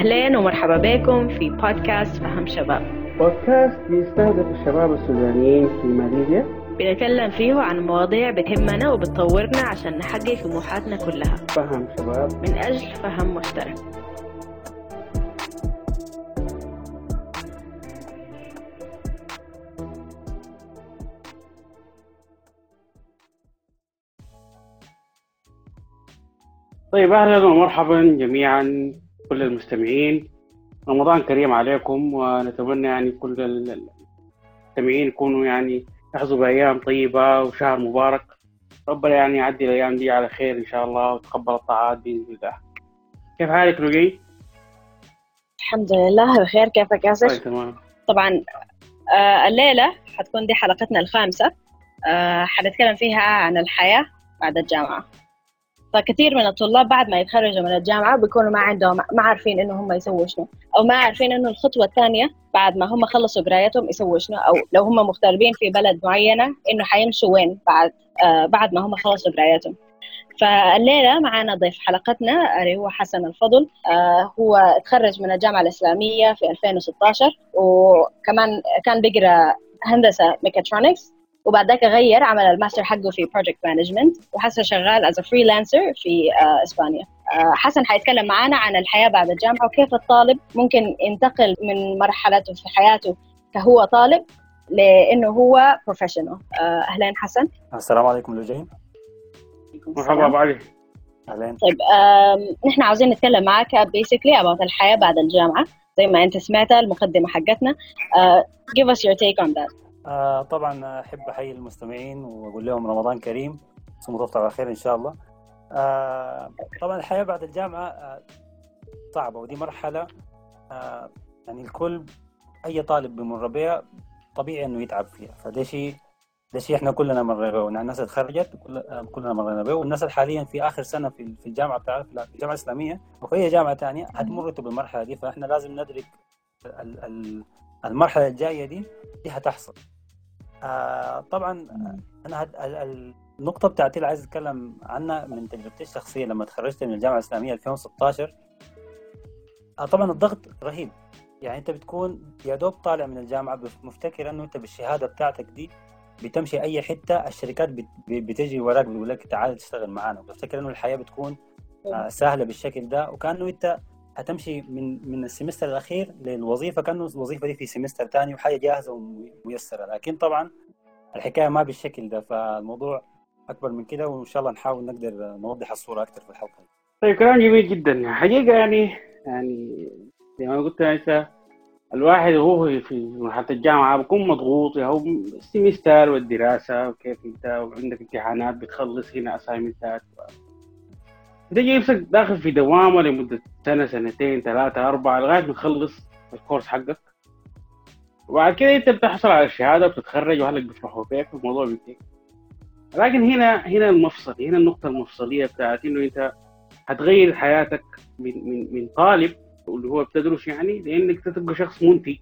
أهلين ومرحبا بكم في بودكاست فهم شباب. بودكاست بيستهدف الشباب السودانيين في ماليزيا. بنتكلم فيه عن مواضيع بتهمنا وبتطورنا عشان نحقق طموحاتنا كلها. فهم شباب. من أجل فهم مشترك. طيب أهلا ومرحبا جميعا. كل المستمعين. رمضان كريم عليكم ونتمنى يعني كل المستمعين يكونوا يعني يحظوا بأيام طيبة وشهر مبارك. ربنا يعني يعدي الأيام دي على خير إن شاء الله وتقبل الطاعات بإذن الله. كيف حالك لوجي؟ الحمد لله بخير. كيفك ياسر؟ طيب تمام. طبعا آه الليلة حتكون دي حلقتنا الخامسة. آه حنتكلم فيها عن الحياة بعد الجامعة. فكثير من الطلاب بعد ما يتخرجوا من الجامعة بيكونوا ما عندهم ما عارفين إنه هم يسووا شنو. أو ما عارفين إنه الخطوة الثانية بعد ما هم خلصوا قرايتهم يسووا شنو. أو لو هم مغتربين في بلد معينة إنه حيمشوا وين بعد آه بعد ما هم خلصوا قرايتهم فالليلة معنا ضيف حلقتنا اللي هو حسن الفضل آه هو تخرج من الجامعة الإسلامية في 2016 وكمان كان بيقرأ هندسة ميكاترونكس وبعد ذاك غير عمل الماستر حقه في project management وحسن شغال as freelancer في آه إسبانيا. آه حسن حيتكلم معنا عن الحياة بعد الجامعة وكيف الطالب ممكن ينتقل من مرحلته في حياته كهو طالب لإنه هو professional آه أهلين حسن. السلام عليكم لوجين مرحبا أبو علي. أهلين. طيب نحن عاوزين نتكلم معك بيسكلي about الحياة بعد الجامعة. زي ما أنت سمعت المقدمة حقتنا. uh, give us your take on that. آه طبعا أحب أحيي المستمعين وأقول لهم رمضان كريم صوموا تفطر على خير إن شاء الله. آه طبعا الحياة بعد الجامعة آه صعبة ودي مرحلة آه يعني الكل أي طالب بمر بها طبيعي إنه يتعب فيها. فده شيء ده شيء إحنا كلنا مرينا به الناس اللي اتخرجت كلنا مرينا به والناس اللي حاليا في آخر سنة في في الجامعة بتاعت في الجامعة الاسلاميه وفي أي جامعة ثانية حتمروا بالمرحلة دي. فإحنا لازم ندرك المرحلة الجاية دي دي هتحصل. آه طبعا أنا هد... النقطة بتاعتي اللي عايز أتكلم عنها من تجربتي الشخصية لما تخرجت من الجامعة الإسلامية 2016 آه طبعا الضغط رهيب. يعني أنت بتكون يا دوب طالع من الجامعة مفتكر إنه أنت بالشهادة بتاعتك دي بتمشي أي حتة الشركات بت... بتجي وراك بتقول لك تعال تشتغل معانا. بتفتكر إنه الحياة بتكون آه سهلة بالشكل ده وكأنه أنت هتمشي من من السمستر الأخير للوظيفة كأنه الوظيفة دي في سمستر ثاني وحاجة جاهزة وميسرة. لكن طبعا الحكاية ما بالشكل ده فالموضوع أكبر من كده وإن شاء الله نحاول نقدر نوضح الصورة أكثر في الحلقة طيب كلام جميل جدا. حقيقة يعني يعني زي ما قلت انت الواحد وهو في مرحلة الجامعة بيكون مضغوط هو السمستر والدراسة وكيف أنت وعندك امتحانات بتخلص هنا اسايمنتات تجي نفسك داخل في دوامة لمدة سنة سنتين ثلاثة أربعة لغاية ما تخلص الكورس حقك. وبعد كده أنت بتحصل على الشهادة وبتتخرج وأهلك بيفرحوا فيك والموضوع بينتهي. لكن هنا هنا المفصل هنا النقطة المفصلية بتاعت إنه أنت هتغير حياتك من من من طالب اللي هو بتدرس يعني لأنك تبقى شخص منتج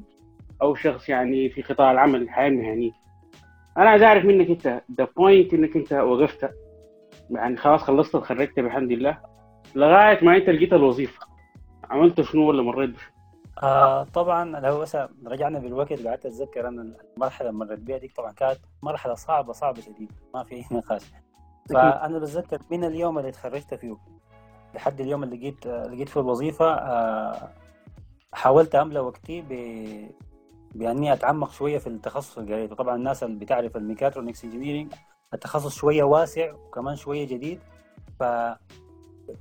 أو شخص يعني في قطاع العمل الحياة المهنية. أنا عايز أعرف منك أنت the point إنك أنت وقفت يعني خلاص خلصت اتخرجت بحمد الله. لغاية ما انت لقيت الوظيفة. عملت شنو ولا مريت بشنو؟ آه طبعا لو بس رجعنا بالوقت قعدت أتذكر إن المرحلة اللي مريت بها دي طبعا كانت مرحلة صعبة صعبة شديد ما في أي نقاش. فأنا بتذكر من اليوم اللي تخرجت فيه لحد اليوم اللي لقيت لقيت فيه الوظيفة آه حاولت املى وقتي ب بأني أتعمق شوية في التخصص اللي قريته. طبعا الناس اللي بتعرف ال mechatronics engineering التخصص شوية واسع وكمان شوية جديد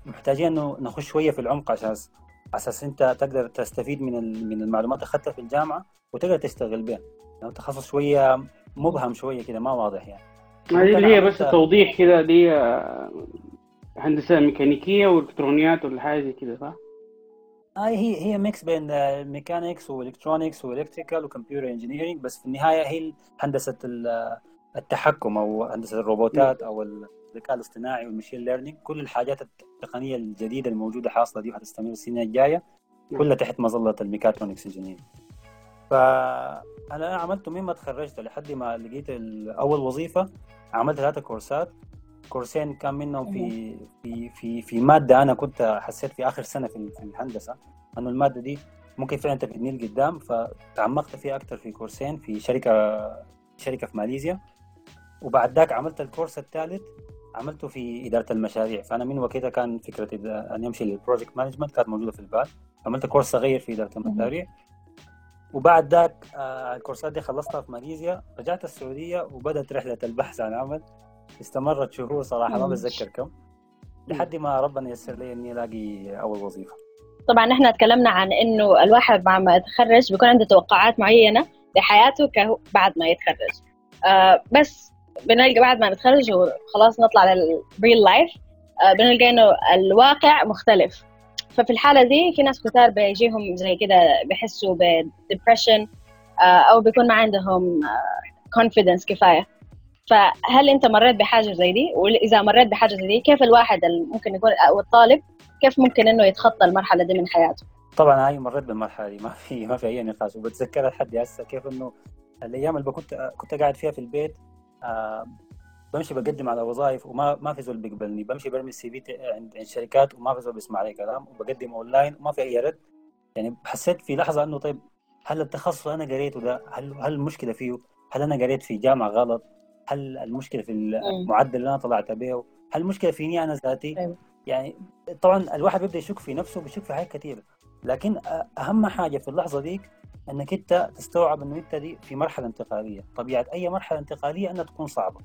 فمحتاجين إنه نخش شوية في العمق عشان أساس أنت تقدر تستفيد من من المعلومات اللي أخذتها في الجامعة وتقدر تشتغل بها يعني تخصص شوية مبهم شوية كده ما واضح يعني هذه اللي هي بس توضيح كده دي هندسة ميكانيكية والكترونيات ولا حاجة زي كده صح؟ آه هي هي mix بين mechanics و electronics و electrical و computer engineering بس في النهاية هي هندسة التحكم أو هندسة الروبوتات أو الذكاء الاصطناعي وال machine learning كل الحاجات التقنية الجديدة الموجودة حاصلة دي وهتستمر السنة الجاية كلها تحت مظلة ال mechatronics engineer. فانا عملت من ما تخرجت لحد ما لقيت أول وظيفة عملت ثلاثة كورسات. كورسين كان منهم في في في في مادة أنا كنت حسيت في آخر سنة في الهندسة إنه المادة دي ممكن فعلا تفيدني لقدام فتعمقت فيها أكثر في كورسين في شركة شركة في ماليزيا. وبعد ذاك عملت الكورس الثالث عملته في إدارة المشاريع. فأنا من وقتها كان فكرة أن يمشي لل project management كانت موجودة في البال. عملت course صغير في إدارة المشاريع. وبعد ذاك آه، الكورسات دي خلصتها في ماليزيا رجعت السعودية وبدأت رحلة البحث عن عمل. استمرت شهور صراحة ما بتذكر كم. لحد ما ربنا ييسر لي إني ألاقي أول وظيفة. طبعا إحنا تكلمنا عن إنه الواحد بعد ما يتخرج بيكون عنده توقعات معينة لحياته بعد ما يتخرج. آه بس بنلقى بعد ما نتخرج وخلاص نطلع لل real life آه بنلقى إنه الواقع مختلف. ففي الحالة دي في ناس كتار بيجيهم زي كده بيحسوا ب depression آه أو بيكون ما عندهم confidence آه كفاية. فهل أنت مريت بحاجة زي دي؟ وإذا مريت بحاجة زي دي كيف الواحد ممكن يكون أو الطالب كيف ممكن إنه يتخطى المرحلة دي من حياته؟ طبعا هي مريت بالمرحلة دي ما في ما في أي نقاش. وبتذكرها لحد هسه كيف إنه الأيام اللي كنت كنت قاعد فيها في البيت بمشي بقدم على وظائف وما ما في زول بيقبلني بمشي برمي ال CV عند شركات وما في زول بيسمع لي كلام وبقدم اونلاين وما في أي رد يعني حسيت في لحظة إنه طيب هل التخصص أنا قريته ده هل هل المشكلة فيه؟ هل أنا قريت في جامعة غلط؟ هل المشكلة في المعدل اللي أنا طلعت به؟ هل المشكلة فيني أنا ذاتي؟ أيوه. يعني طبعا الواحد بيبدأ يشك في نفسه بيشك في حاجات كثيره لكن أهم حاجة في اللحظة ديك إنك أنت تستوعب إنه أنت دي في مرحلة انتقالية. طبيعه أي مرحلة انتقالية إنها تكون صعبة.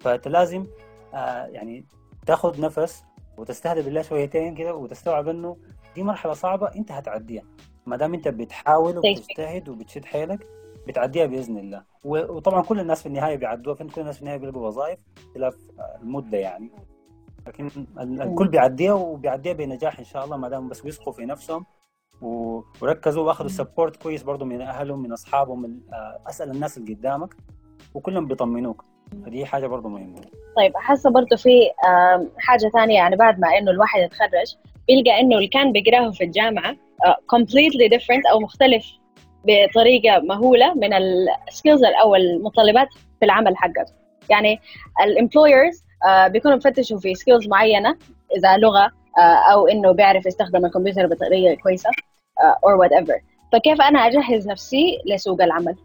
فأنت لازم آه يعني تاخذ نفس وتستهدى بالله شويتين كده وتستوعب إنه دي مرحلة صعبة أنت هتعديها. ما دام أنت بتحاول وبتجتهد وبتشد حيلك بتعديها بإذن الله. وطبعا كل الناس في النهاية بيعدوها فين كل الناس في النهاية بيلقوا وظائف خلاف المدة يعني. لكن الكل بيعديها وبيعديها بنجاح إن شاء الله ما دام بس بيثقوا في نفسهم وركزوا وأخذوا سبورت كويس برضه من أهلهم من أصحابهم من آه، أسأل الناس اللي قدامك وكلهم بيطمنوك. فدي حاجة برضه مهمة. طيب حاسه برضه في حاجة ثانية يعني بعد ما إنه الواحد يتخرج بيلقى إنه اللي كان بيقراه في الجامعة آه، completely different أو مختلف بطريقة مهولة من ال skills أو المتطلبات في العمل حقته. يعني ال employers آه، بيكونوا مفتشوا في skills معينة إذا لغة آه، أو إنه بيعرف يستخدم الكمبيوتر بطريقة كويسة. or whatever فكيف أنا أجهز نفسي لسوق العمل؟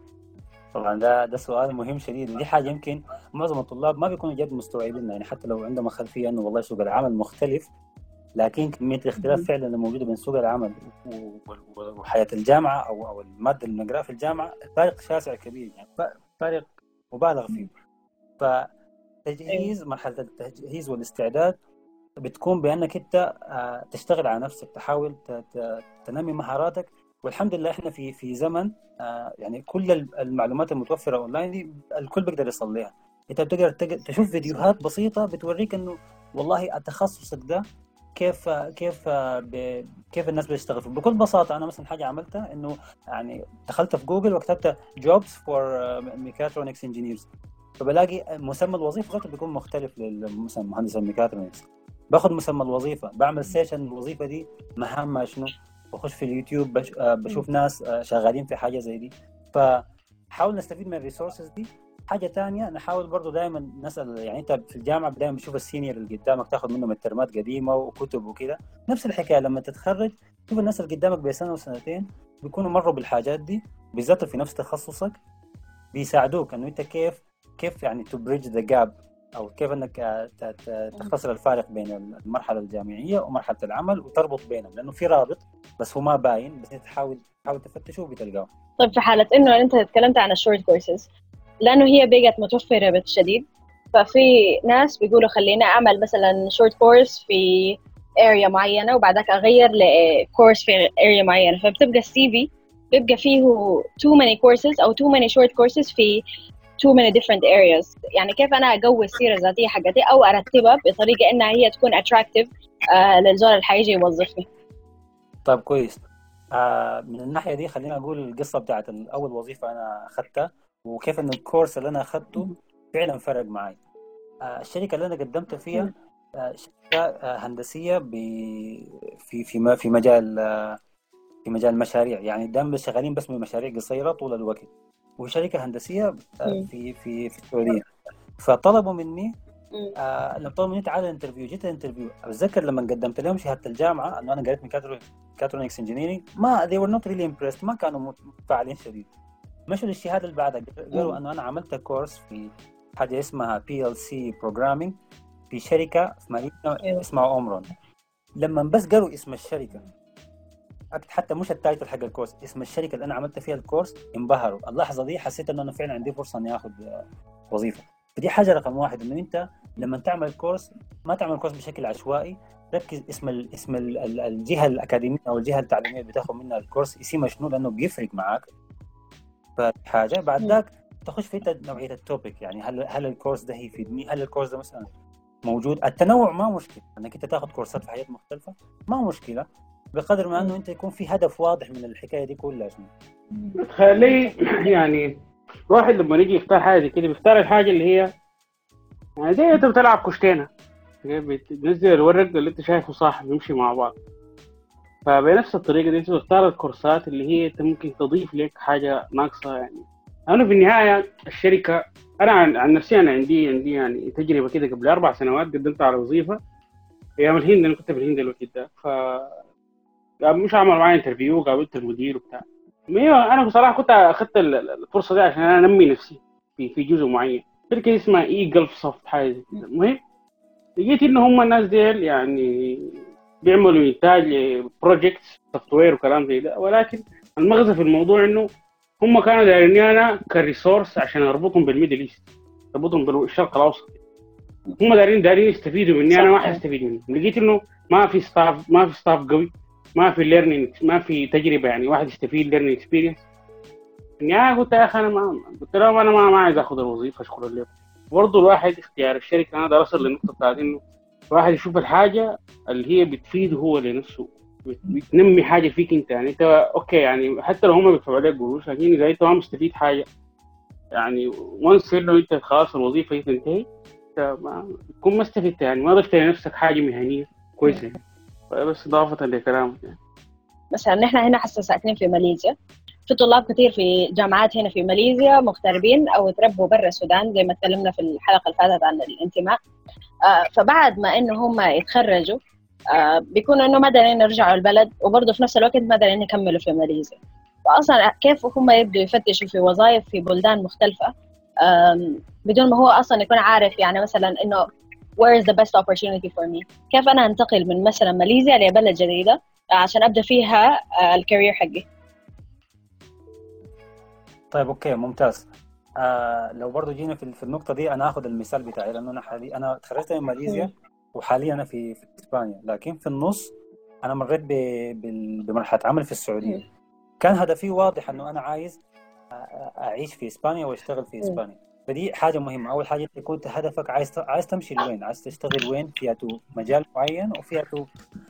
طبعا ده ده سؤال مهم شديد. ودي حاجة يمكن معظم الطلاب ما بيكونوا جد مستوعبين يعني حتى لو عندهم خلفية إنه والله سوق العمل مختلف لكن كمية الاختلاف فعلا الموجوده بين سوق العمل وحياة الجامعة أو أو المادة اللي بنقراها في الجامعة فارق شاسع كبير. يعني فارق مبالغ فيه. فتجهيز مرحلة التجهيز والاستعداد بتكون بأنك أنت آه، تشتغل على نفسك تحاول تنمي مهاراتك. والحمد لله إحنا في في زمن آه، يعني كل المعلومات المتوفرة اونلاين دي الكل بيقدر يصل لها أنت بتقدر تشوف فيديوهات بسيطة بتوريك إنه والله تخصصك ده كيف كيف كيف الناس بتشتغل بكل بساطة أنا مثلا حاجة عملتها إنه يعني دخلت في جوجل وكتبت jobs for mechatronics engineers فبلاقي مسمى الوظيفة ذاته بيكون مختلف مثلا مهندس الميكاترونكس. باخذ مسمى الوظيفة بعمل سيشن الوظيفة دي مهامها شنو؟ بخش في اليوتيوب بش... آه، بشوف ناس آه، شغالين في حاجة زي دي. فحاول نستفيد من ال resources دي. حاجة ثانية نحاول برضو دائما نسأل يعني انت في الجامعة دائما بتشوف ال senior اللي قدامك تاخذ منهم الترمات قديمة وكتب وكذا نفس الحكاية لما تتخرج شوف الناس اللي قدامك بسنه وسنتين بيكونوا مروا بالحاجات دي بالذات في نفس تخصصك بيساعدوك إنه أنت كيف كيف يعني to bridge the gap أو كيف إنك تختصر الفارق بين المرحلة الجامعية ومرحلة العمل وتربط بينهم لأنه في رابط بس هو ما باين بس أنت تحاول تحاول تفتشه وبتلقاه. طيب في حالة إنه أنت تكلمت عن ال short courses لأنه هي بقت متوفرة بالشديد ففي ناس بيقولوا خليني أعمل مثلا short course في area معينة وبعدك أغير ل course في area معينة فبتبقى ال CV بيبقى فيه too many courses أو too many short courses في too many different areas. يعني كيف أنا أقوي السيرة الذاتية حقتي أو أرتبها بطريقة إنها هي تكون attractive آه للزول اللي حيجي يوظفني. طيب كويس. آه من الناحية دي خلينا أقول القصة بتاعت اول وظيفة أنا أخذتها وكيف إن الكورس اللي أنا أخذته فعلا فرق معي آه الشركة اللي أنا قدمت فيها آه شركة هندسية في في في مجال في مجال المشاريع يعني دائما شغالين بس بمشاريع قصيرة طول الوقت. وشركة هندسية آه، في في في السعودية. فطلبوا مني آه لما طلبوا مني تعال interview جيت ال interview أتذكر لما قدمت لهم شهادة الجامعة إنه أنا قريت mechatronics engineering ما they were not really impressed. ما كانوا متفاعلين شديد. مشوا للشهاده اللي بعدها. قالوا إنه أنا عملت course في حاجة اسمها PLC programming في شركة في أيوة. اسمها Omron لما بس قالوا اسم الشركة حتى مش ال title حق ال course اسم الشركة اللي أنا عملت فيها ال course انبهروا. اللحظة دي حسيت انه أنا فعلا عندي فرصة إني آخذ آه، وظيفة. فدي حاجة رقم واحد انه أنت لما تعمل course ما تعمل course بشكل عشوائي ركز اسم ال اسم ال ال الجهة الأكاديمية أو الجهة التعليمية اللي بتاخذ منها ال course اسمها شنو لأنه بيفرق معاك. فحاجة بعد ذاك تخش في نوعية التوبيك يعني هل هل الكورس ده هيفيدني؟ هل الكورس ده مثلا موجود؟ التنوع ما مشكلة انك أنت تاخذ كورسات في حاجات مختلفة ما مشكلة. بقدر ما انه انت يكون في هدف واضح من الحكاية دي كلها شنو؟ تخلي يعني الواحد لما يجي يختار حاجة كده بيختار الحاجة اللي هي يعني زي انت بتلعب كشتينه بتنزل الورق اللي انت شايفه صح بيمشي مع بعض. فبنفس الطريقة دي انت تختار الكورسات اللي هي انت ممكن تضيف لك حاجة ناقصة يعني. أنا في النهاية الشركة أنا عن, عن نفسي أنا عندي عندي يعني تجربة كده قبل أربع سنوات قدمت على وظيفة. أيام الهند أنا كنت في الهند الوقت ده. ف مش عملوا معايا interview قابلت المدير وبتاع. أنا بصراحة كنت أخذت الفرصة دي عشان أنا أنمي نفسي في في جزء معين. شركه اسمها E Gulf Soft حاجة زي كده. المهم لقيت إن هم الناس ديل يعني بيعملوا إنتاج projects software وكلام زي ده. ولكن المغزى في الموضوع إنه هم كانوا دايرين أنا ك resource عشان أربطهم بال Middle East أربطهم بالشرق الأوسط. هم دايرين دايرين يستفيدوا مني أنا ما حستفيد منهم. لقيت إنه ما في staff ما في staff قوي. ما في learning ما في تجربة يعني واحد يستفيد learning experience يعني قلت يا أخي أنا ما قلت لهم أنا ما, ما عايز آخذ الوظيفة شكرا لكم برضه الواحد اختيار الشركة أنا ده وصل للنقطة بتاعت إنه الواحد يشوف الحاجة اللي هي بتفيده هو لنفسه بتنمي حاجة فيك أنت. يعني أنت okay يعني حتى لو هم بيدفعوا عليك قروش لكن إذا أنت ما مستفيد حاجة يعني once إنه أنت خلاص الوظيفة هي تنتهي أنت ما تكون ما استفدت يعني ما ضفت لنفسك حاجة مهنية كويسة. بس إضافة لكلامك يعني. مثلا نحن هنا حسا ساكنين في ماليزيا. في طلاب كثير في جامعات هنا في ماليزيا مغتربين أو تربوا برا السودان زي ما تكلمنا في الحلقة اللي فاتت عن الانتماء. آه فبعد ما إنه هم يتخرجوا آه بيكونوا إنه ما دايرين يرجعوا البلد وبرضه في نفس الوقت ما دايرين يكملوا في ماليزيا. فأصلا كيف هم يبدوا يفتشوا في وظائف في بلدان مختلفة؟ بدون ما هو أصلا يكون عارف يعني مثلا إنه where is the best opportunity for me? كيف أنا أنتقل من مثلا ماليزيا لبلد جديده عشان أبدأ فيها آه، ال career حقي؟ طيب okay ممتاز. آه لو برضو جينا في, في النقطة دي أنا آخذ المثال بتاعي لأنه أنا حالي أنا تخرجت من ماليزيا وحاليا أنا في, في إسبانيا لكن في النص أنا مريت بمرحلة عمل في السعودية. كان هدفي واضح إنه أنا عايز أعيش في إسبانيا وأشتغل في إسبانيا. فدي حاجة مهمة. أول حاجة يكون هدفك عايز عايز تمشي لوين؟ عايز تشتغل وين؟ فيها مجال معين وفيها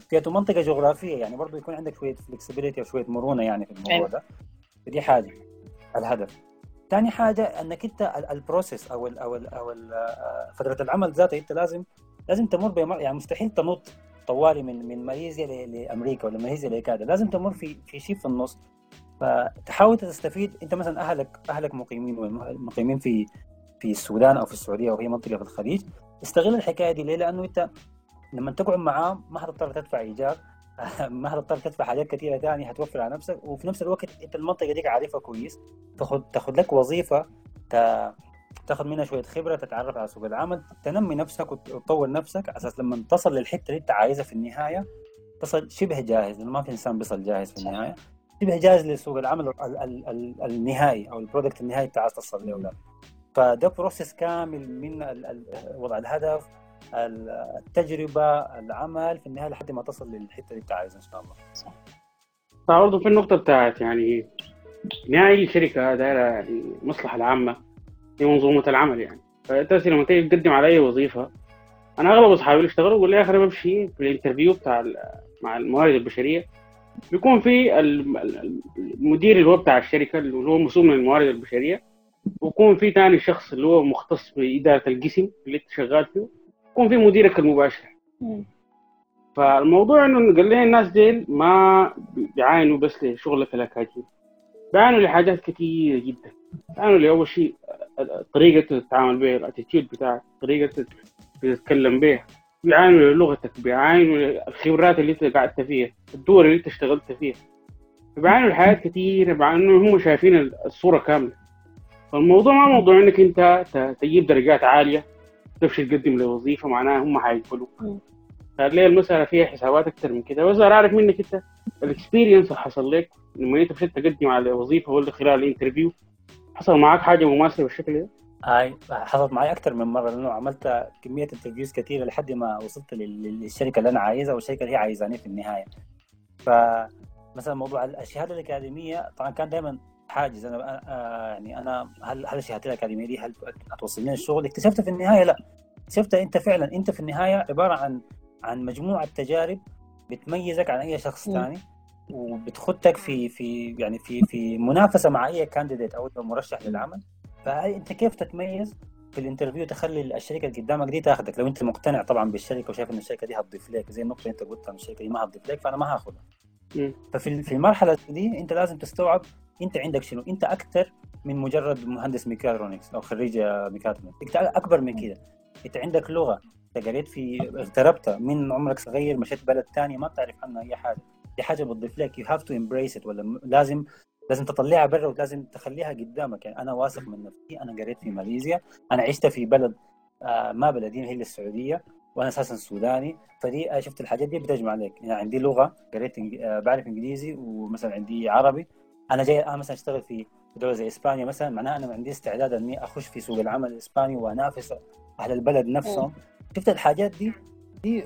فيها منطقة جغرافية. يعني برضو يكون عندك شوية فلكسبيتي وشوية مرونة يعني في الموضوع أيوة. ده. فدي حاجة الهدف. ثاني حاجة أنك أنت البروسيس أو ال أو ال أو ال آه، فترة العمل ذاتها أنت لازم لازم تمر بمر يعني مستحيل تنط طوالي من من ماليزيا لأمريكا ولا ماليزيا لكندا لازم تمر في في شيء في النص. فتحاول تستفيد أنت مثلا أهلك أهلك مقيمين مقيمين في في السودان أو في السعودية أو هي منطقة في الخليج. استغل الحكاية دي ليه؟ لأنه أنت لما تقعد معاه ما حتضطر تدفع إيجار ما حتضطر تدفع حاجات كثيرة ثانية حتوفر على نفسك. وفي نفس الوقت أنت المنطقة ديك عارفها كويس تاخذ تاخذ لك وظيفة تاخذ منها شوية خبرة تتعرف على سوق العمل تنمي نفسك وتطور نفسك على أساس لما تصل للحتة اللي أنت عايزها في النهاية تصل شبه جاهز لأنه ما في إنسان بيصل جاهز في النهاية. شبه جاهز لسوق العمل ال ال ال النهائي أو ال product النهائي عايز تصل له فده process كامل من وضع الهدف التجربة العمل في النهاية لحد ما تصل للحتة اللي أنت عايزها إن شاء الله. صح. برضه في النقطة بتاعت يعني نهاية شركة دايره يعني المصلحه العامة في منظومة العمل يعني. فانت لما تيجي تقدم على أي وظيفة أنا أغلب أصحابي اللي اشتغلوا يقول لي أنا بمشي في الانترفيو بتاع مع الموارد البشرية بيكون في المدير اللي هو بتاع الشركة اللي هو مسؤول من الموارد البشرية ويكون في ثاني شخص اللي هو مختص بإدارة القسم اللي انت شغال فيه يكون في مديرك المباشر. فالموضوع انه قال لي الناس ديل ما بيعاينوا بس لشغله الاكاديمي بيعانوا لحاجات كثيره جدا. بيعانوا لأول شيء طريقة التعامل بها الأتيتيود بتاعك طريقة بتتكلم بيها. بيعاينوا لغتك بيعاينوا الخبرات اللي انت قعدت فيها الدول اللي انت اشتغلت فيها. بيعاينوا الحياة كثير بيعاينوا هم شايفين الصورة كاملة. فالموضوع ما موضوع إنك انت تجيب درجات عالية تمشي تقدم لوظيفة معناها هم حيقبلوك. فليه المسألة فيها حسابات أكثر من كده. بس أعرف منك أنت ال experience اللي حصل لك لما أنت مشيت تقدم على وظيفة ولا خلال ال interview حصل معك حاجة مماثلة بالشكل ده؟ هاي حصلت معي أكثر من مرة لأنه عملت كمية interviews كثيره لحد ما وصلت للشركة اللي أنا عايزها والشركة اللي هي عايزاني في النهاية. فمثلا موضوع الشهاده الأكاديمية طبعا كان دائما حاجز. أنا آه يعني أنا هل هل الشهاده الأكاديمية دي هل هتوصلني الشغل اكتشفت في النهاية لا. اكتشفت أنت فعلا أنت في النهاية عبارة عن عن مجموعة تجارب بتميزك عن أي شخص ثاني وبتخدك في في يعني في في منافسة مع أي candidate أو مرشح للعمل. فأنت كيف تتميز في ال interview تخلي الشركة اللي قدامك دي تاخذك لو أنت مقتنع طبعا بالشركة وشايف إن الشركة دي هتضيف لك زي النقطة اللي أنت قلتها إن الشركة دي ما هتضيف لك فأنا ما هاخذها ففي في المرحلة دي أنت لازم تستوعب أنت عندك شنو؟ أنت أكثر من مجرد مهندس ميكاترونكس أو خريج ميكاترونكس. أنت أكبر من كده. أنت عندك لغة أنت قريت في اغتربت من عمرك صغير مشيت بلد ثاني ما بتعرف عنها أي حاجة. دي حاجة بتضيف لك. you have to embrace it ولا لازم لازم تطلعها برا ولازم تخليها قدامك. يعني أنا واثق من نفسي أنا قريت في ماليزيا أنا عشت في بلد آه ما بلدي هي السعودية وأنا أساسا سوداني. فدي شفت الحاجات دي بتجمع لك يعني عندي لغة قريت آه بعرف إنجليزي ومثلا عندي عربي. أنا جاي أنا مثلا أشتغل في دولة زي إسبانيا مثلا معناها أنا عندي استعداد إني أخش في سوق العمل الإسباني وأنافس أهل البلد نفسهم. شفت الحاجات دي؟ دي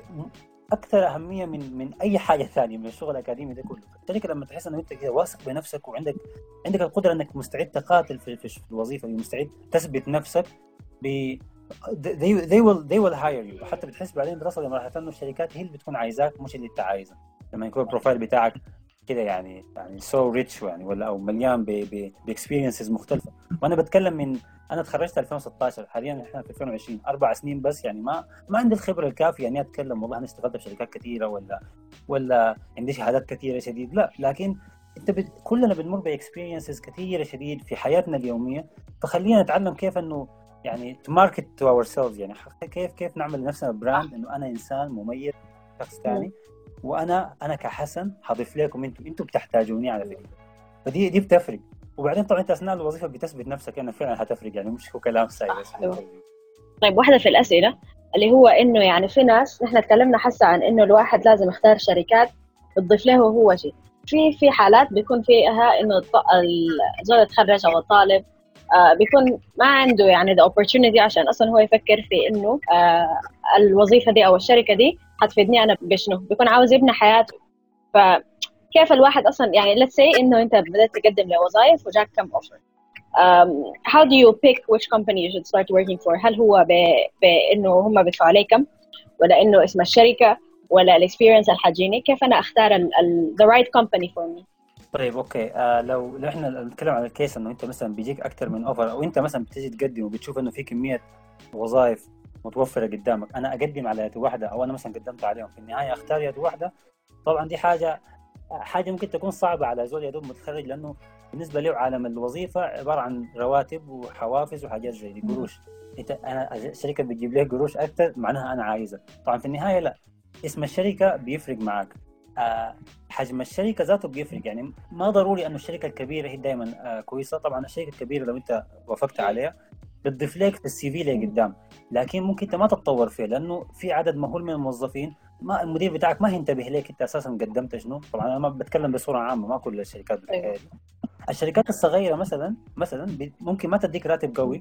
أكثر أهمية من من أي حاجة ثانية من الشغل الأكاديمي ده كله. الشركة لما تحس إنه أنت كده واثق بنفسك وعندك عندك القدرة إنك مستعد تقاتل في, في الوظيفة مستعد تثبت نفسك ب they, they will they will hire you. حتى بتحس بعدين بتصل لمرحله انه الشركات هي اللي بتكون عايزاك مش اللي أنت عايزه. لما يكون البروفايل بتاعك كده يعني يعني so so rich يعني ولا أو مليان ب experiences مختلفة. وأنا بتكلم من أنا تخرجت 2016 حاليا إحنا في 2020 أربع سنين بس يعني ما ما عندي الخبرة الكافية إني أتكلم. والله أنا اشتغلت في شركات كثيره ولا ولا عندي شهادات كثيره شديد. لا لكن أنت بت... كلنا بنمر ب experiences كثيره شديد في حياتنا اليومية. فخلينا نتعلم كيف إنه يعني to market to ourselves يعني كيف كيف نعمل لنفسنا brand إنه أنا إنسان مميز شخص ثاني وأنا أنا ك حسن حضيف لكم أنتم أنتم بتحتاجوني على فكرة. فدي دي بتفرق. وبعدين طبعا أنت أثناء الوظيفة بتثبت نفسك انه فعلا حتفرق يعني مش هو كلام ساي بس طيب واحدة في الأسئلة اللي هو إنه يعني في ناس نحن تكلمنا حسا عن إنه الواحد لازم يختار شركات بتضيف له هو شيء. في في حالات بيكون فيها إنه الزول يتخرج أو الطالب آه بيكون ما عنده يعني the opportunity عشان أصلا هو يفكر في إنه آه الوظيفة دي أو الشركة دي حتفيدني أنا بشنو؟ بيكون عاوز يبني حياته. ف كيف الواحد أصلا يعني let's say إنه أنت بدأت تقدم لوظائف وجاك كم اوفر um, how do you pick which company you should start working for هل هو بانه هم بيدفعوا علي كم؟ ولا إنه اسم الشركة؟ ولا ال experience اللي حتجيني كيف أنا أختار ال ال the right company for me طيب أوكي. آه لو لو إحنا نتكلم عن ال case إنه أنت مثلا بيجيك أكثر من offer أو أنت مثلا بتيجي تقدم وبتشوف إنه في كمية وظائف متوفرة قدامك. أنا أقدم على يد واحدة أو أنا مثلا قدمت عليهم. في النهاية أختار يد واحدة. طبعا دي حاجة حاجة ممكن تكون صعبة على زول يا دوب متخرج لأنه بالنسبة له عالم الوظيفة عبارة عن رواتب وحوافز وحاجات زي دي. قروش. أنت أنا الشركة بتجيب لك قروش أكثر معناها أنا عايزه طبعا في النهاية لا. اسم الشركة بيفرق معك آه حجم الشركة ذاته بيفرق. يعني ما ضروري انه الشركة الكبيرة هي دائما آه كويسة. طبعا الشركة الكبيرة لو أنت وافقت عليها بتضيف لك في السي في اللي قدام. لكن ممكن انت ما تتطور فيه لأنه في عدد مهول من الموظفين. ما المدير بتاعك ما هينتبه ليك انت أساسا قدمت شنو. طبعا أنا ما بتكلم بصورة عامة ما كل الشركات بالحكايه الشركات الصغيرة مثلا مثلا ممكن ما تديك راتب قوي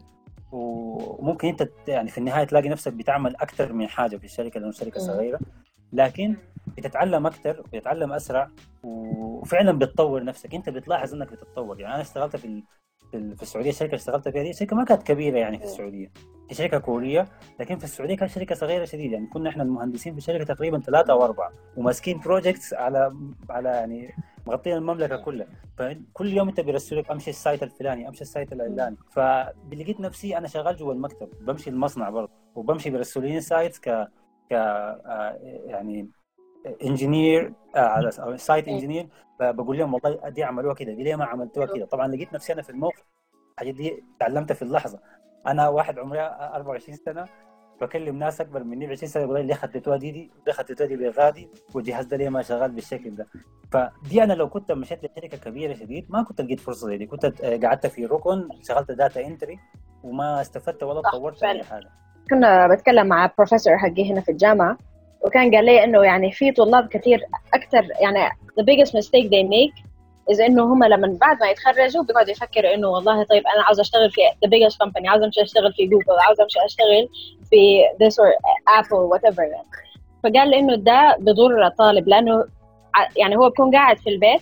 وممكن انت يعني في النهاية تلاقي نفسك بتعمل أكثر من حاجة في الشركة لأنه شركة صغيرة. لكن بتتعلم أكثر بتتعلم أسرع وفعلا بتطور نفسك. انت بتلاحظ إنك بتتطور. يعني أنا اشتغلت في في السعودية الشركة اللي اشتغلت فيها دي شركة ما كانت كبيرة يعني في السعودية. هي شركة كورية لكن في السعودية كانت شركة صغيرة شديد يعني كنا إحنا المهندسين في الشركة تقريبا ثلاثة أو أربعة وماسكين بروجكتس على على يعني مغطين المملكة كلها. فكل يوم أنت بيرسلوا أمشي ال site الفلاني أمشي ال site العلاني. فلقيت نفسي أنا شغال جوا المكتب بمشي المصنع برضه وبمشي بيرسلوا لي sites ك ك آه، يعني engineer آه، على site engineer. بقول لهم والله دي عملوها كده دي ليه ما عملتوها كده؟ طبعا لقيت نفسي أنا في الموقف الحاجات دي تعلمتها في اللحظة. أنا واحد عمري 24 سنة بكلم ناس أكبر مني ب 20 سنة يقول لي خدتوها دي دي؟ ده خدتوها دي بغادي؟ والجهاز ده ليه ما شغال بالشكل ده؟ فدي أنا لو كنت مشيت لشركة كبيرة شديد ما كنت لقيت فرصة زي دي. كنت قعدت في ركن شغلت data entry وما استفدت ولا تطورت أي حاجة. كنا بتكلم مع بروفيسور حقي هنا في الجامعة. وكان قال لي إنه يعني في طلاب كثير أكثر يعني the biggest mistake they make is إنه هم لما بعد ما يتخرجوا بيقعدوا يفكروا إنه والله طيب أنا عاوز أشتغل في the biggest company عاوز أمشي أشتغل في جوجل عاوز أمشي أشتغل في this or apple whatever يعني. فقال لي إنه ده بضر الطالب لأنه يعني هو بيكون قاعد في البيت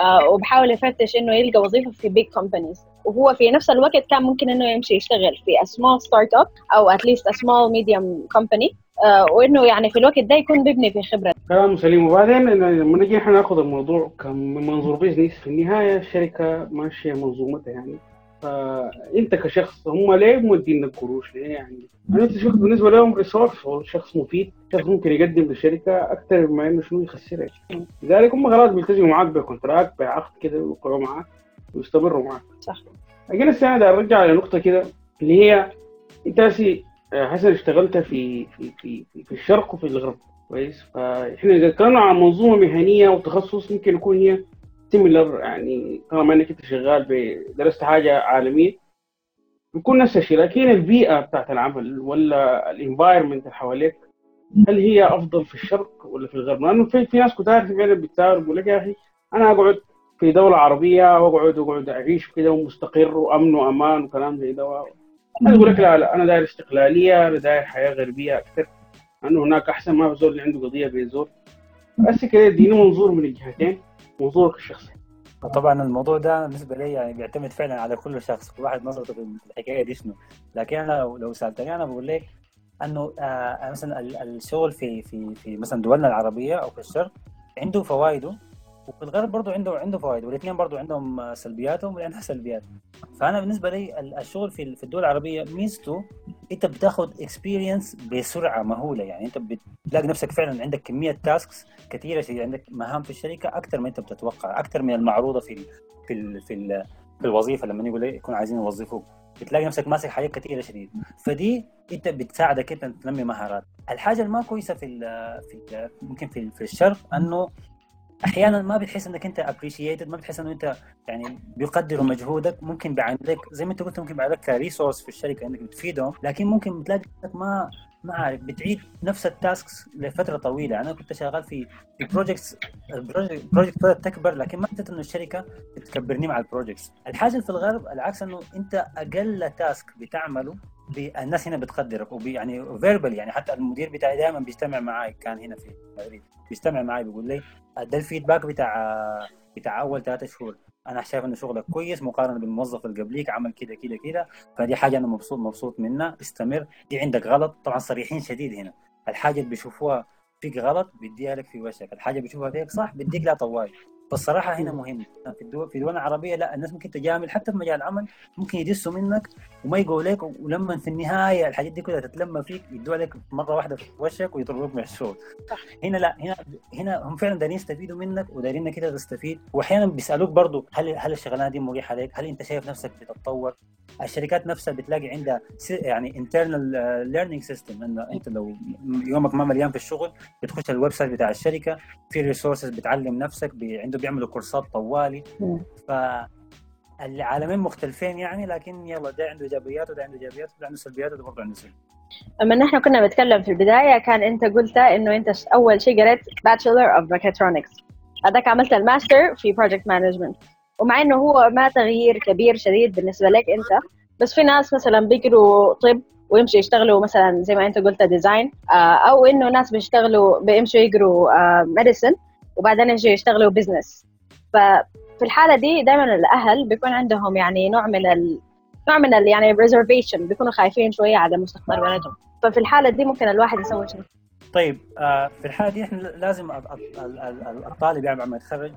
آه وبحاول يفتش إنه يلقى وظيفة في big companies وهو في نفس الوقت كان ممكن إنه يمشي يشتغل في a small startup أو at least a small medium company وإنه يعني في الوقت ده يكون بيبني في خبرة. كلام سليم. وبعدين لما نجي إحنا نأخذ الموضوع من منظور بيزنس في النهاية الشركة ماشية منظومتها يعني. فأنت كشخص هم ليه مودين لك قروش ليه يعني؟ أنا شخص بالنسبة لهم resource أو شخص مفيد شخص ممكن يقدم للشركة أكثر مما إنه شنو يخسرك لذلك هم خلاص بيلتزموا معاك ب contract بعقد كده ويوقعوا معاك ويستمروا معاك. صح. لكن السنة ده أرجع لنقطة كده اللي هي أنت حسة اشتغلت في في في في الشرق وفي الغرب. كويس؟ فاحنا إذا كان عن منظومة مهنية وتخصص ممكن يكون هي similar يعني طالما إنك أنت شغال درست حاجة عالمية بيكون نفس الشيء. لكن البيئة بتاعت العمل ولا ال environment اللي حواليك هل هي أفضل في الشرق ولا في الغرب؟ لأنه في في ناس كتار فعلا بتساوي بيقول لك يا أخي أنا أقعد في دولة عربية وأقعد واقعد أعيش كده ومستقر وأمن وأمان وكلام زي ده. أنا أقول لك لا لا أنا داير استقلالية أنا داير حياة غربية أكثر لأنه هناك أحسن ما في زول اللي عنده قضية بيزور بس كده يديني منظور من الجهتين منظورك الشخصي. طبعا الموضوع ده بالنسبة لي يعني بيعتمد فعلا على كل شخص كل واحد نظرته في الحكاية دي شنو. لكن أنا لو سألتني أنا بقول لك إنه آه مثلا الشغل في في في مثلا دولنا العربية أو في الشرق عنده فوائده وفي الغرب برضه عنده عنده فوائد والاثنين برضه عندهم سلبياتهم وعندها سلبيات. فأنا بالنسبة لي الشغل في الدول العربية ميزته أنت بتاخذ experience بسرعة مهولة يعني أنت بتلاقي نفسك فعلا عندك كمية tasks كثيرة شيء عندك مهام في الشركة أكثر من أنت بتتوقع أكثر من المعروضة في ال في ال في, ال في الوظيفة لما يقول يكون عايزين يوظفوك بتلاقي نفسك ماسك حاجات كثيرة شديد فدي أنت بتساعدك أنت تنمي مهارات الحاجة الما كويسه في ال في ال ممكن في, في الشرق أنه أحيانا ما بتحس إنك أنت appreciated ما بتحس إنه أنت يعني بيقدروا مجهودك ممكن بيعاملك زي ما أنت قلت ممكن بيعاملك ك resource في الشركة إنك بتفيدهم لكن ممكن بتلاقي ما ما عارف بتعيد نفس ال tasks لفترة طويلة. أنا كنت شغال في projects ال project بدات تكبر لكن ما حسيت إنه الشركة بتكبرني مع ال projects الحاجة في الغرب العكس إنه أنت أقل task بتعمله الناس هنا بتقدرك وبي يعني verbal يعني حتى المدير بتاعي دائما بيجتمع معي كان هنا في المغرب بيجتمع معي بيقول لي ده ال feedback بتاع بتاع أول ثلاثة شهور. أنا شايف إنه شغلك كويس مقارنة بالموظف اللي قبليك عمل كده كده كده فدي حاجة أنا مبسوط مبسوط منها. استمر. دي عندك غلط. طبعا صريحين شديد هنا. الحاجة اللي بيشوفوها فيك غلط بيديها لك في وشك. الحاجة بيشوفها فيك صح بيديك لا طوال فالصراحه هنا مهم. في الدول في الدول العربيه لا الناس ممكن تجامل. حتى في مجال العمل ممكن يدسوا منك وما يقولوا لك ولما في النهاية الحاجات دي كلها تتلمى فيك يدوا لك مرة واحدة في وشك ويطردوك من الشغل هنا لا هنا هنا هم فعلا دارين يستفيدوا منك ودارين إنك تستفيد. واحيانا بيسألوك برضه هل هل الشغلانة دي مريحة لك؟ هل أنت شايف نفسك بتتطور؟ الشركات نفسها بتلاقي عندها يعني internal learning system إنه أنت لو يومك ما مليان في الشغل بتخش ال website بتاع الشركة في resources بتعلم نفسك عنده بيعملوا كورسات طوالي. ف العالمين مختلفين يعني لكن يلا ده عنده ايجابيات وده عنده ايجابيات وده عنده سلبيات وده برضه عنده سلبيات لما نحن كنا بنتكلم في البداية كان أنت قلت إنه أنت أول شيء قريت bachelor of mechatronics هذاك عملت الماستر في project management ومع إنه هو ما تغيير كبير شديد بالنسبة لك أنت بس في ناس مثلا بيقروا طب ويمشوا يشتغلوا مثلا زي ما أنت قلت design أو إنه ناس بيشتغلوا بيمشوا يقروا medicine وبعدين يجوا يشتغلوا business ففي الحالة دي دائما الأهل بيكون عندهم يعني نوع من ال... نوع من ال يعني reservation بيكونوا خايفين شوية على مستقبل ولدهم. ففي الحالة دي ممكن الواحد يسوي شنو طيب آه في الحالة دي إحنا لازم الطالب يعني بعد ما يتخرج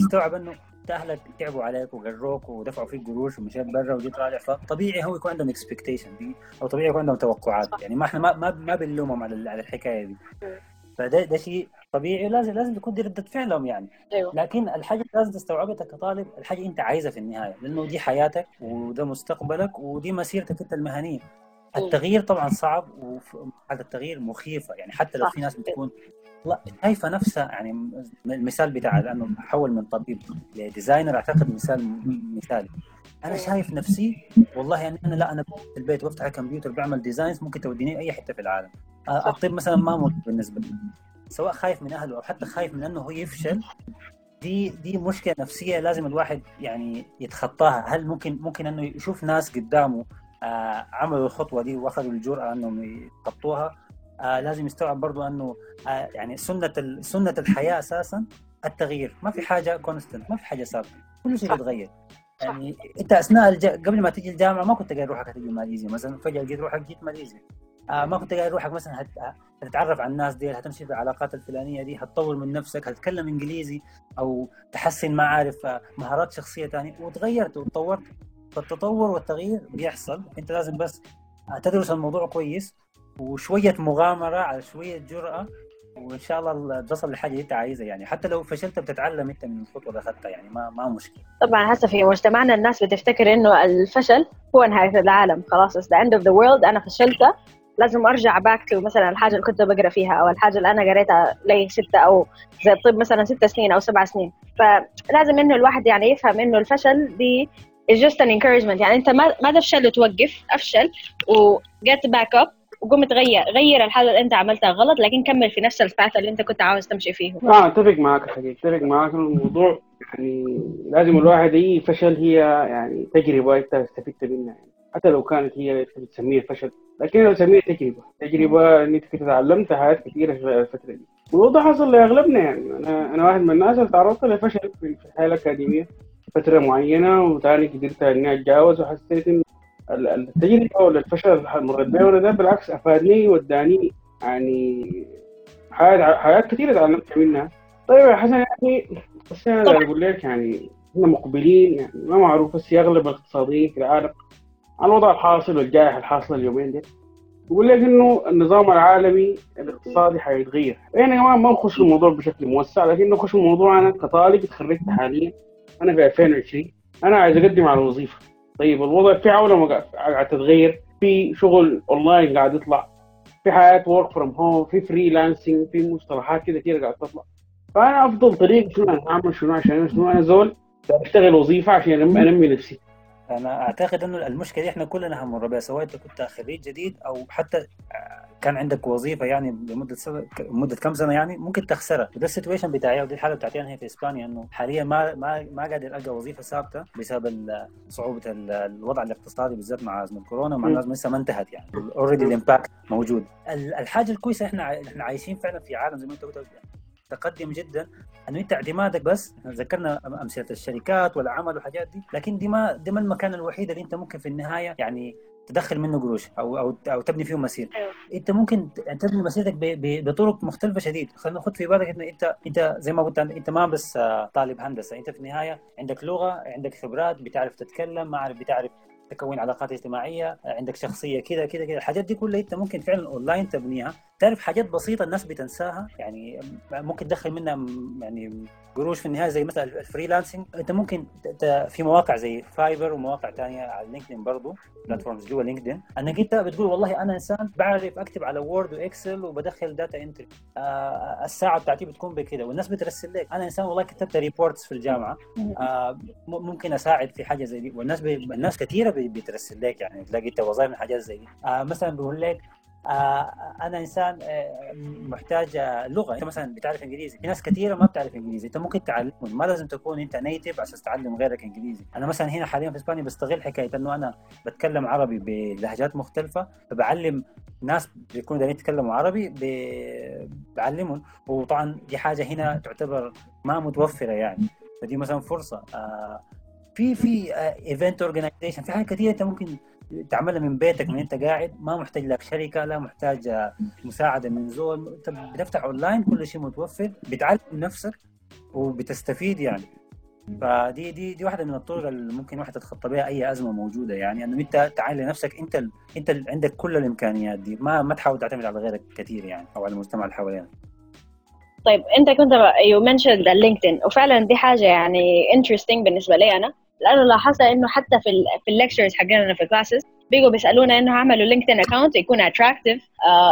يستوعب إنه اهلك تعبوا عليك وقروك ودفعوا فيك قروش ومشيت برا وجيت راجع فطبيعي هو يكون عندهم اكسبكتيشن دي أو طبيعي يكون عندهم توقعات. يعني ما إحنا ما ما, ما بنلومهم على على الحكاية دي. فده ده شيء طبيعي لازم لازم تكون دي ردة فعلهم يعني. أيوه. لكن الحاجة لازم تستوعبها كطالب الحاجة انت عايزها في النهاية لأنه دي حياتك وده مستقبلك ودي مسيرتك انت المهنية. التغيير طبعا صعب وهذا التغيير مخيفة يعني حتى لو في ناس بتكون شايفة نفسها يعني المثال بتاع لأنه حول من طبيب ل designer أعتقد مثال مثالي. أنا شايف نفسي والله يعني أنا لا أنا في البيت بفتح الكمبيوتر بعمل designs ممكن توديني أي حتة في العالم. الطب مثلا ما مهم بالنسبة لي. سواء خايف من أهله أو حتى خايف من إنه هو يفشل دي دي مشكلة نفسية لازم الواحد يعني يتخطاها. هل ممكن ممكن إنه يشوف ناس قدامه آه عملوا الخطوة دي وأخذوا الجرأة إنهم يخطوها؟ آه لازم يستوعب برضو إنه آه يعني سنة سنة الحياة أساسا التغيير. ما في حاجة كونستنت ما في حاجة ثابتة. كل شيء بيتغير. يعني أنت أثناء الج... قبل ما تيجي الجامعة ما كنت قايل روحك هتجي ماليزيا مثلا فجأة لقيت روحك جيت ماليزيا. آه ما كنت قايل روحك مثلا هت... هتتعرف على الناس دي هتمشي في العلاقات الفلانية دي هتطور من نفسك هتتكلم إنجليزي أو تحسن معارف آه، مهارات شخصية ثانية وتغيرت وتطورت. فالتطور والتغيير بيحصل. أنت لازم بس تدرس الموضوع كويس وشوية مغامرة على شوية جرأة وإن شاء الله تصل للحاجة اللي أنت عايزها يعني. حتى لو فشلت بتتعلم أنت من الخطوة اللي أخذتها يعني ما ما مشكلة. طبعا هسه في مجتمعنا الناس بتفتكر إنه الفشل هو نهاية العالم. خلاص the end of the world أنا فشلت. لازم أرجع back to مثلا الحاجة اللي كنت بقرأ فيها أو الحاجة اللي أنا قريتها لي ستة أو زي الطب مثلا ستة سنين أو سبع سنين. فلازم إنه الواحد يعني يفهم إنه الفشل دي is just an encouragement. يعني أنت ما ما تفشل وتوقف أفشل و get back up وقوم تغير غير الحاجة اللي أنت عملتها غلط لكن كمل في نفس الفات اللي أنت كنت عاوز تمشي فيه. آه أتفق معك حقيقي أتفق معك الموضوع يعني لازم الواحد أي فشل هي يعني تجربة أنت استفدت منها. يعني حتى لو كانت هي بتسميها فشل لكن لو تسميها تجربة. تجربة ان انت تعلمت حاجات كثيرة في الفترة دي. والوضع حصل لأغلبنا يعني. أنا أنا واحد من الناس اللي تعرضت لفشل في الحياة الأكاديمية فترة معينة وثاني قدرت إني أتجاوز وحسيت إنه التجربة ولا الفشل اللي مريت ولا ده بالعكس أفادني وداني يعني حاجات حاجات كثيرة تعلمت منها. طيب يا حسن يعني بس أنا أقول لك يعني إحنا مقبلين يعني ما معروف بس اغلب الاقتصاديين في العالم. على الوضع الحاصل والجائحة الحاصلة اليومين دي. بقول لك إنه النظام العالمي الاقتصادي حيتغير. يعني ما ما نخش في الموضوع بشكل موسع لكن نخش في الموضوع أنا كطالب تخرجت حاليا أنا في 2020 أنا عايز أقدم على وظيفه طيب الوضع في عولمه قاعد تتغير. في شغل أونلاين قاعد يطلع. في حياة work from home في freelancing في مصطلحات كده كثير قاعد تطلع. فأنا أفضل طريق شنو أنا أعمل شنو عشان شنو أنا زول أشتغل وظيفة عشان انمي نفسي. أنا أعتقد إنه المشكلة إحنا كلنا هنمر بها سواء أنت كنت خريج جديد أو حتى كان عندك وظيفة يعني لمدة سنة مدة كم سنة يعني ممكن تخسرها. وده ال situation بتاعي ودي الحالة بتاعتي أنا هي في إسبانيا إنه حاليا ما ما ما قادر ألقى وظيفة ثابتة بسبب صعوبة الوضع الاقتصادي بالذات مع أزمة كورونا ومع الناس لسه ما انتهت يعني. already ال impact موجود. الحاجة الكويسة إحنا إحنا عايشين فعلا في عالم زي ما أنت قلت متقدم جدا أنه انت اعتمادك بس ذكرنا أمثلة الشركات والعمل والحاجات دي لكن دي ما دي ما المكان الوحيد اللي أنت ممكن في النهاية يعني تدخل منه قروش أو أو أو تبني فيه مسير. أيوه. أنت ممكن تبني مسيرتك بطرق مختلفة شديد. خلينا ناخذ في بالك ان انت أنت زي ما قلت أنت ما بس طالب هندسة. أنت في النهاية عندك لغة عندك خبرات بتعرف تتكلم ما عارف بتعرف تكون علاقات اجتماعية عندك شخصية كذا كذا كذا. الحاجات دي كلها انت ممكن فعلا اونلاين تبنيها. تعرف حاجات بسيطة الناس بتنساها؟ يعني ممكن تدخل منها يعني قروش في النهاية زي مثلا ال freelancing انت ممكن في مواقع زي فايبر ومواقع ثانية على لينكدين برضه platforms جوا لينكدين انك انت بتقول والله أنا إنسان بعرف أكتب على وورد وإكسل وبدخل data entry آه الساعة بتاعتي بتكون بكذا والناس بترسل لك. أنا إنسان والله كتبت reports في الجامعة. آه ممكن أساعد في حاجة زي دي. والناس بي... الناس كثيرة بترسل لك يعني تلاقي انت وظائف حاجات زي دي. آه مثلا بيقول لك آه أنا إنسان آه محتاج لغة. أنت مثلا بتعرف إنجليزي. في ناس كثيره ما بتعرف إنجليزي. أنت ممكن تعلمهم. ما لازم تكون أنت native عشان تعلم غيرك إنجليزي. أنا مثلا هنا حاليا في إسبانيا بستغل حكاية إنه أنا بتكلم عربي بلهجات مختلفة. فبعلم ناس بيكونوا دايرين يتكلموا عربي بعلمهم. وطبعا دي حاجة هنا تعتبر ما متوفرة يعني. فدي مثلا فرصة. آه في في event organization في حاجات كثيرة أنت ممكن تعملها من بيتك من أنت قاعد ما محتاج لك شركة لا محتاج مساعدة من زول أنت بتفتح اونلاين كل شيء متوفر بتعلم نفسك وبتستفيد يعني فدي دي دي واحدة من الطرق اللي ممكن واحد تتخطى بها أي أزمة موجودة يعني أنه أنت تعالي لنفسك أنت. أنت. عندك كل الإمكانيات دي ما ما تحاول تعتمد على غيرك كثير يعني أو على المجتمع اللي حوالينا طيب انت كنت you mentioned اللينكدين وفعلا دي حاجة يعني interesting بالنسبة لي أنا. لأنه لاحظت إنه حتى في ال في ال lectures حقنا في ال classes بيجوا بيسألونا إنه أعملوا لينكدين account يكون attractive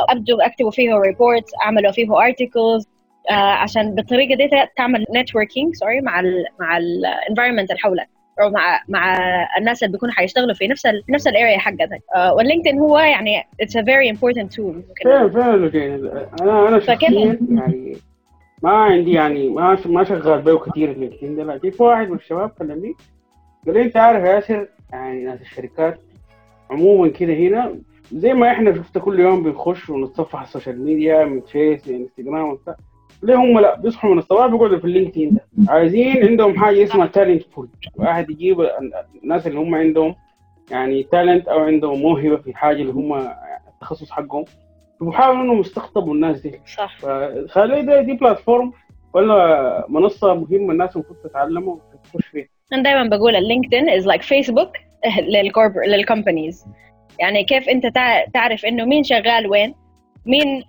ابدوا أكتبوا فيه reports أعملوا فيه articles عشان بالطريقة دي تعمل networking sorry مع ال مع ال environment اللي حولك. أو مع مع الناس اللي بيكونوا حيشتغلوا في نفس ال نفس ال area حقتك. uh, واللينكدين هو يعني it's a very important tool فعلا فعلا أنا أنا شخصيا يعني ما عندي يعني ما ما شغال به كثير اللينكدين ده لكن في واحد من الشباب كلمني قال لي أنت عارف يا ياسر يعني ناس الشركات عموما كده هنا زي ما إحنا شفت كل يوم بنخش ونتصفح ال social media من فيس من انستغرام وبتاع. ليه هم لا؟ بيصحوا من الصباح بيقعدوا في اللينكدين ده. عايزين عندهم حاجة اسمها talent pool واحد يجيب الناس اللي هم عندهم يعني talent أو عندهم موهبة في حاجة اللي هم التخصص حقهم. بيحاولوا انهم يستقطبوا الناس دي. صح. فخلي دي, دي platform ولا منصة مهمة الناس المفروض تتعلموا وتخش فيها. أنا دايما بقول اللينكدين is like فيسبوك لل companies يعني كيف أنت تعرف إنه مين شغال وين مين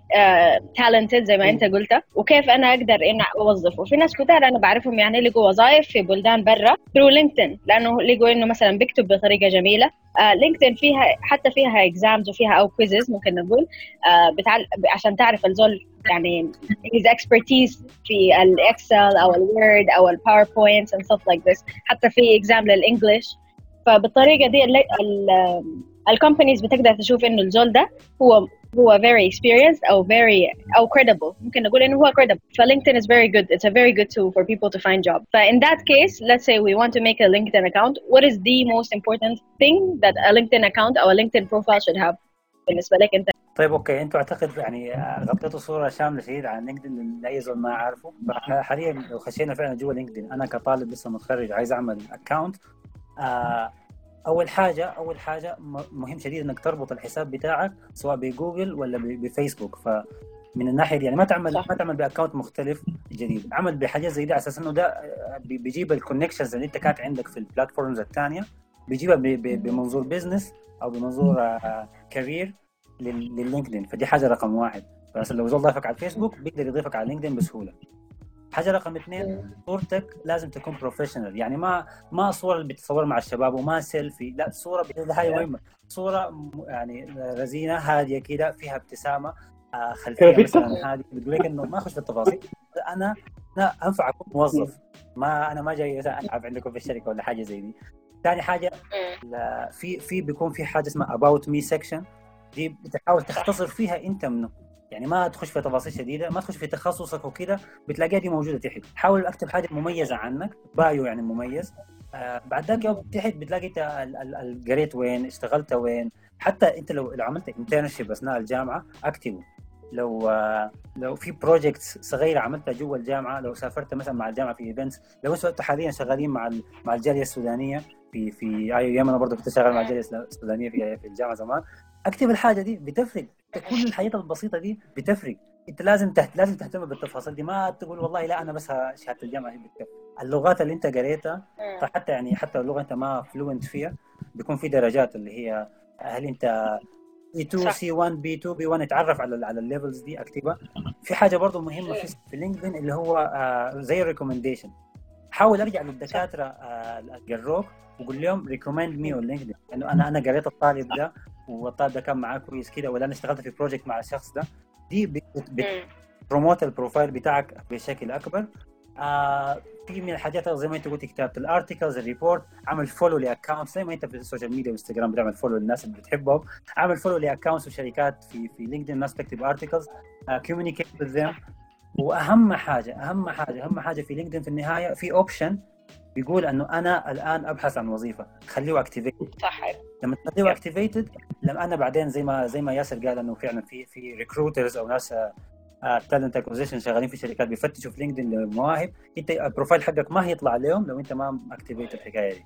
talented uh, زي ما انت قلت. وكيف أنا أقدر ان اوظفه وفي ناس كثير أنا بعرفهم يعني لقوا وظائف في بلدان برا through لينكدين لأنه لقوا إنه مثلا بيكتب بطريقة جميلة. لينكدين فيها حتى فيها اكزامز وفيها أو كويزز ممكن نقول. بتعل... عشان تعرف الزول يعني his expertise في الاكسل أو الوورد أو الباوربوينت and stuff like this. حتى في اكزام للانجلش فبالطريقة دي الكومبانيز بتقدر تشوف إنه الزول ده هو هو very experienced او very او credible ممكن نقول انه هو credible ف LinkedIn is very good it's a very good tool for people to find job ف in that case let's say we want to make a LinkedIn account what is the most important thing that a LinkedIn account or a LinkedIn profile should have بالنسبه لك انت طيب اوكي انتوا اعتقد يعني غطيتوا صوره شامله شديد عن لينكدين لاي زول ما عارفه فاحنا حاليا لو خشينا فعلا جوا لينكدين انا كطالب لسه متخرج عايز اعمل اكونت آه أول حاجة أول حاجة مهم شديد إنك تربط الحساب بتاعك سواء بجوجل ولا بفيسبوك. ف من الناحية دي يعني ما تعمل صح. ما تعمل ب account مختلف جديد. عمل بحاجات زي دي على أساس إنه ده بيجيب ال connections اللي أنت كانت عندك في ال platforms الثانية بيجيبها بمنظور business أو بمنظور career لل LinkedIn فدي حاجة رقم واحد. بس لو زول ضافك على الفيسبوك بيقدر يضيفك على LinkedIn بسهولة. حاجة رقم اثنين صورتك لازم تكون professional يعني ما ما صورة اللي بتصور مع الشباب وما سيلفي لا صورة هاي مهمه صورة يعني رزينة هادية كده فيها ابتسامة خلفية مثلا هذه بتقول لك إنه ما أخش في التفاصيل. أنا أنا أنفع أكون موظف. ما أنا ما جاي العب عندكم في الشركة ولا حاجة زي دي. ثاني حاجة في في بيكون في حاجة اسمها about me section دي بتحاول تختصر فيها أنت منه يعني ما تخش في تفاصيل شديدة ما تخش في تخصصك وكذا بتلاقيها دي موجودة تحت. حاول أكتب حاجة مميزه عنك bio يعني مميز. آه بعد ذاك يوم تحت بتلاقي أنت قريت وين اشتغلت وين. حتى أنت لو عملت internship أثناء الجامعة أكتبه. لو آه لو في projects صغيرة عملتها جوا الجامعة لو سافرت مثلا مع الجامعة في events لو أنتوا حاليا شغالين مع مع الجالية السودانية في في اي أيام أنا برضه كنت شغال مع الجالية السودانية في الجامعة زمان. أكتب الحاجة دي بتفرق كل الحاجات البسيطة دي بتفرق. انت لازم تهت... لازم تهتم بالتفاصيل دي. ما تقول والله لا أنا بس شهاده الجامعة هي بتكفي. اللغات اللي انت قريتها فحتى يعني حتى اللغة انت ما fluent فيها بيكون في درجات اللي هي هل انت B 2 C 1 B 2 B 1 اتعرف على على ال levels دي اكتبها. في حاجة برضه مهمة في, في LinkedIn اللي هو آه زي ال recommendation حاول أرجع للدكاترة آه جروك وقول لهم recommend me on LinkedIn انه أنا أنا قريت الطالب ده والطالب ده كان معاه كويس كده ولا أنا اشتغلت في project مع الشخص ده. دي بت promote ال profile بتاعك بشكل أكبر. آه في من الحاجات زي ما انت قلت كتابه ال articles ال report عمل follow ل accounts زي ما انت في ال social media والانستغرام بتعمل follow للناس اللي بتحبهم. عمل follow ل accounts وشركات في في LinkedIn الناس تكتب articles communicate with وأهم حاجة أهم حاجة أهم حاجة في LinkedIn في النهاية في option بيقول إنه أنا الآن أبحث عن وظيفة. خليه activated صح. لما تخليه activated لما أنا بعدين زي ما زي ما ياسر قال إنه فعلا في في recruiters أو ناس talent acquisition شغالين في شركات بيفتشوا في LinkedIn للمواهب أنت ال profile حقك ما هيطلع ليهم لو أنت ما activate الحكاية دي.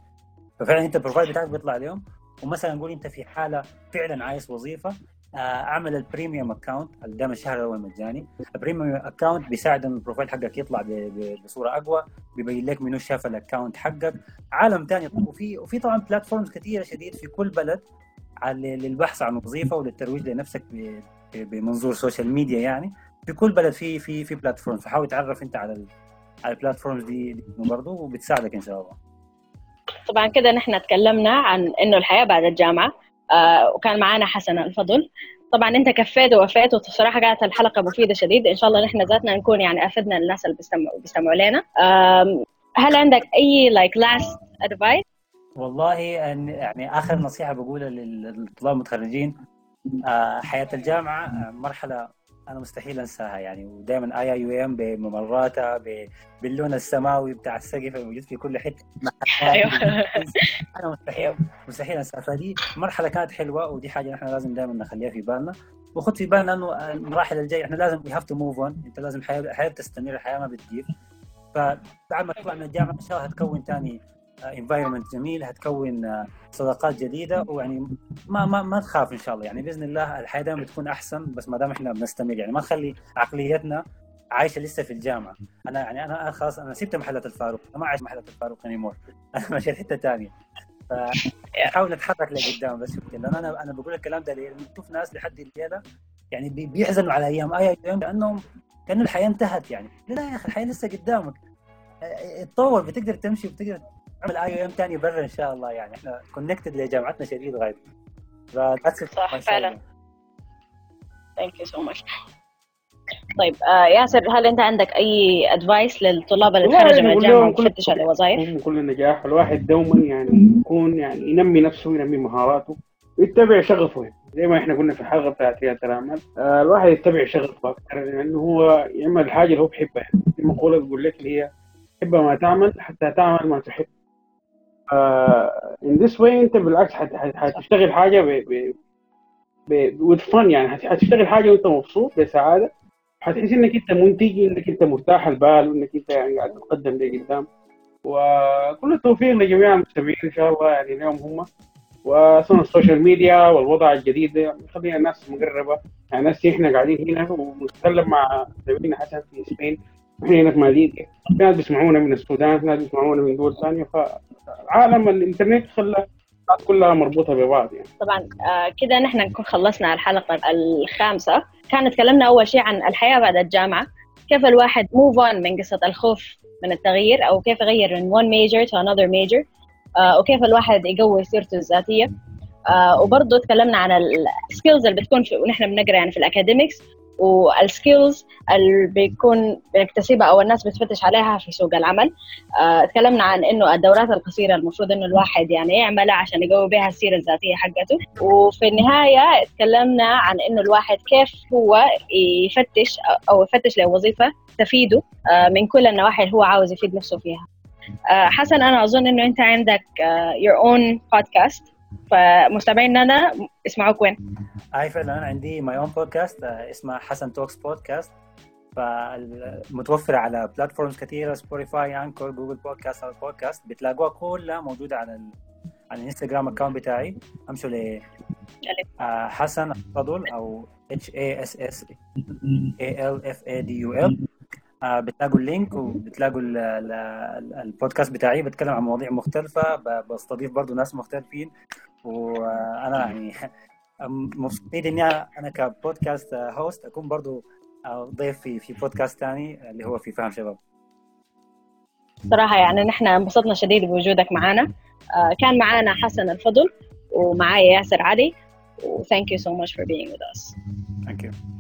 ففعلا أنت البروفايل بتاعك بيطلع ليهم ومثلا نقول أنت في حالة فعلا عايز وظيفة. أعمل ال premium account دائما الشهر الأول مجاني. ال premium account بيساعد إن ال profile حقك يطلع بصورة أقوى بيبين لك منو شاف ال account حقك. عالم ثاني وفي وفي طبعا platforms كثيره شديد في كل بلد للبحث عن وظيفة وللترويج لنفسك بمنظور social media يعني. في كل بلد في في في platform فحاول تعرف أنت على على ال platforms دي برضه وبتساعدك إن شاء الله. طبعا كده نحن تكلمنا عن إنه الحياة بعد الجامعة. آه وكان معانا حسن الفضل. طبعا أنت كفيت ووفيت وصراحة كانت الحلقة مفيدة شديد. إن شاء الله نحن ذاتنا نكون يعني أفدنا الناس اللي بيستمعوا بيستمعوا لنا. هل عندك أي like last advice والله يعني آخر نصيحة بقولها للطلاب المتخرجين آه، حياة الجامعة آه، مرحلة أنا مستحيل أنساها يعني ودائما IIUM بممراتها باللون السماوي بتاع السقف الموجود في كل حتة. أيوه. أنا مستحيل مستحيل أنساها. فدي مرحلة كانت حلوة ودي حاجة نحن لازم دائما نخليها في بالنا. وخذ في بالنا إنه المراحل الجايه إحنا لازم we have to move on أنت لازم الحياة تستمر الحياة ما بتدير فبعد ما تطلع من الجامعة إن شاء الله هتكون ثاني environment جميل هتكون آه، صداقات جديدة ويعني ما ما ما تخاف إن شاء الله. يعني بإذن الله الحياة دائما بتكون أحسن بس ما دام إحنا بنستمر يعني ما نخلي عقليتنا عايشة لسه في الجامعة. أنا يعني أنا خلاص أنا سبت محلة الفاروق أنا ما عايش محلة الفاروق انيمور أنا ماشي حتة ثانية فحاول نتحرك لقدام بس لأن أنا أنا بقول الكلام ده ليه؟ بشوف ناس لحد الليلة يعني بيحزنوا على أيام أي أيام لأنهم كأن الحياة انتهت يعني. لا يا أخي الحياة لسه قدامك. اتطور بتقدر تمشي بتقدر نعمل IIUM ثاني برا إن شاء الله يعني. إحنا connected لجامعتنا شديد غايب. صح فعلا. thank you so much طيب آه ياسر هل أنت عندك أي advice للطلاب اللي تخرجوا من الجامعة وتفتش على وظائف؟ كل النجاح الواحد دوما يعني يكون يعني ينمي نفسه وينمي مهاراته ويتبع شغفه. زي ما إحنا قلنا في الحلقة بتاعت رياده الاعمال آه الواحد يتبع شغفه أكثر لأنه يعني هو يعمل الحاجة اللي هو بيحبها. في مقوله بتقول لك اللي هي حب ما تعمل حتى تعمل ما تحب. in this way انت بالعكس حتشتغل حاجة ب ب ب فن يعني. حتشتغل حاجة وانت مبسوط بسعادة. حتحس انك انت منتج انك انت مرتاح البال وانك انت يعني قاعد تتقدم لقدام وكل التوفيق لجميع المستمعين إن شاء الله يعني اليوم هم. وصنع ال social media والوضع الجديد يعني خلينا الناس مقربة. يعني ناس إحنا قاعدين هنا ونتكلم مع زميلنا حسن في اسبين إحنا هنا في ماليزيا ناس بيسمعونا من السودان ناس بيسمعونا من دول ثانية. فعالم الإنترنت خلى كلها مربوطة ببعض يعني. طبعا آه كده نحن نكون خلصنا الحلقة الخامسة. كان تكلمنا أول شيء عن الحياة بعد الجامعة. كيف الواحد موف اون من قصة الخوف من التغيير أو كيف يغير من one major to another major. آه وكيف الواحد يقوي سيرته الذاتية. آه وبرضه تكلمنا عن ال skills اللي بتكون ونحن بنقرأ يعني في ال academics وال skills اللي بيكون بنكتسبها أو الناس بتفتش عليها في سوق العمل. آه، عن إنه الدورات القصيرة المفروض إنه الواحد يعني يعملها عشان يقوي بها السيرة الذاتية حقته. وفي النهاية تكلمنا عن إنه الواحد كيف هو يفتش أو يفتش لوظيفة تفيده آه، من كل النواحي اللي هو عاوز يفيد نفسه فيها. آه، حسن أنا أظن إنه أنت عندك your own podcast. فمستمعينا اسمعوك وين؟ هاي فعلا أنا عندي my own podcast اسمه Hassan Talks Podcast فمتوفرة على platforms كثيرة Spotify Anchor Google Podcast Apple Podcast بتلاقوها كلها موجودة على ال... على الإنستغرام account بتاعي. أمشوا ل آه، حسن فضل أو H A S S A N F A D U L بتلاقوا ال link وبتلاقوا البودكاست بتاعي بتكلم عن مواضيع مختلفة بستضيف برضو ناس مختلفين وأنا يعني مبسوط إني أنا ك podcast host أكون برضو ضيف في في بودكاست ثاني اللي هو في فهم شباب صراحة يعني نحن انبسطنا شديد بوجودك معنا آه، كان معنا حسن الفضل ومعايا ياسر علي و thank you so much for being with us. Thank you.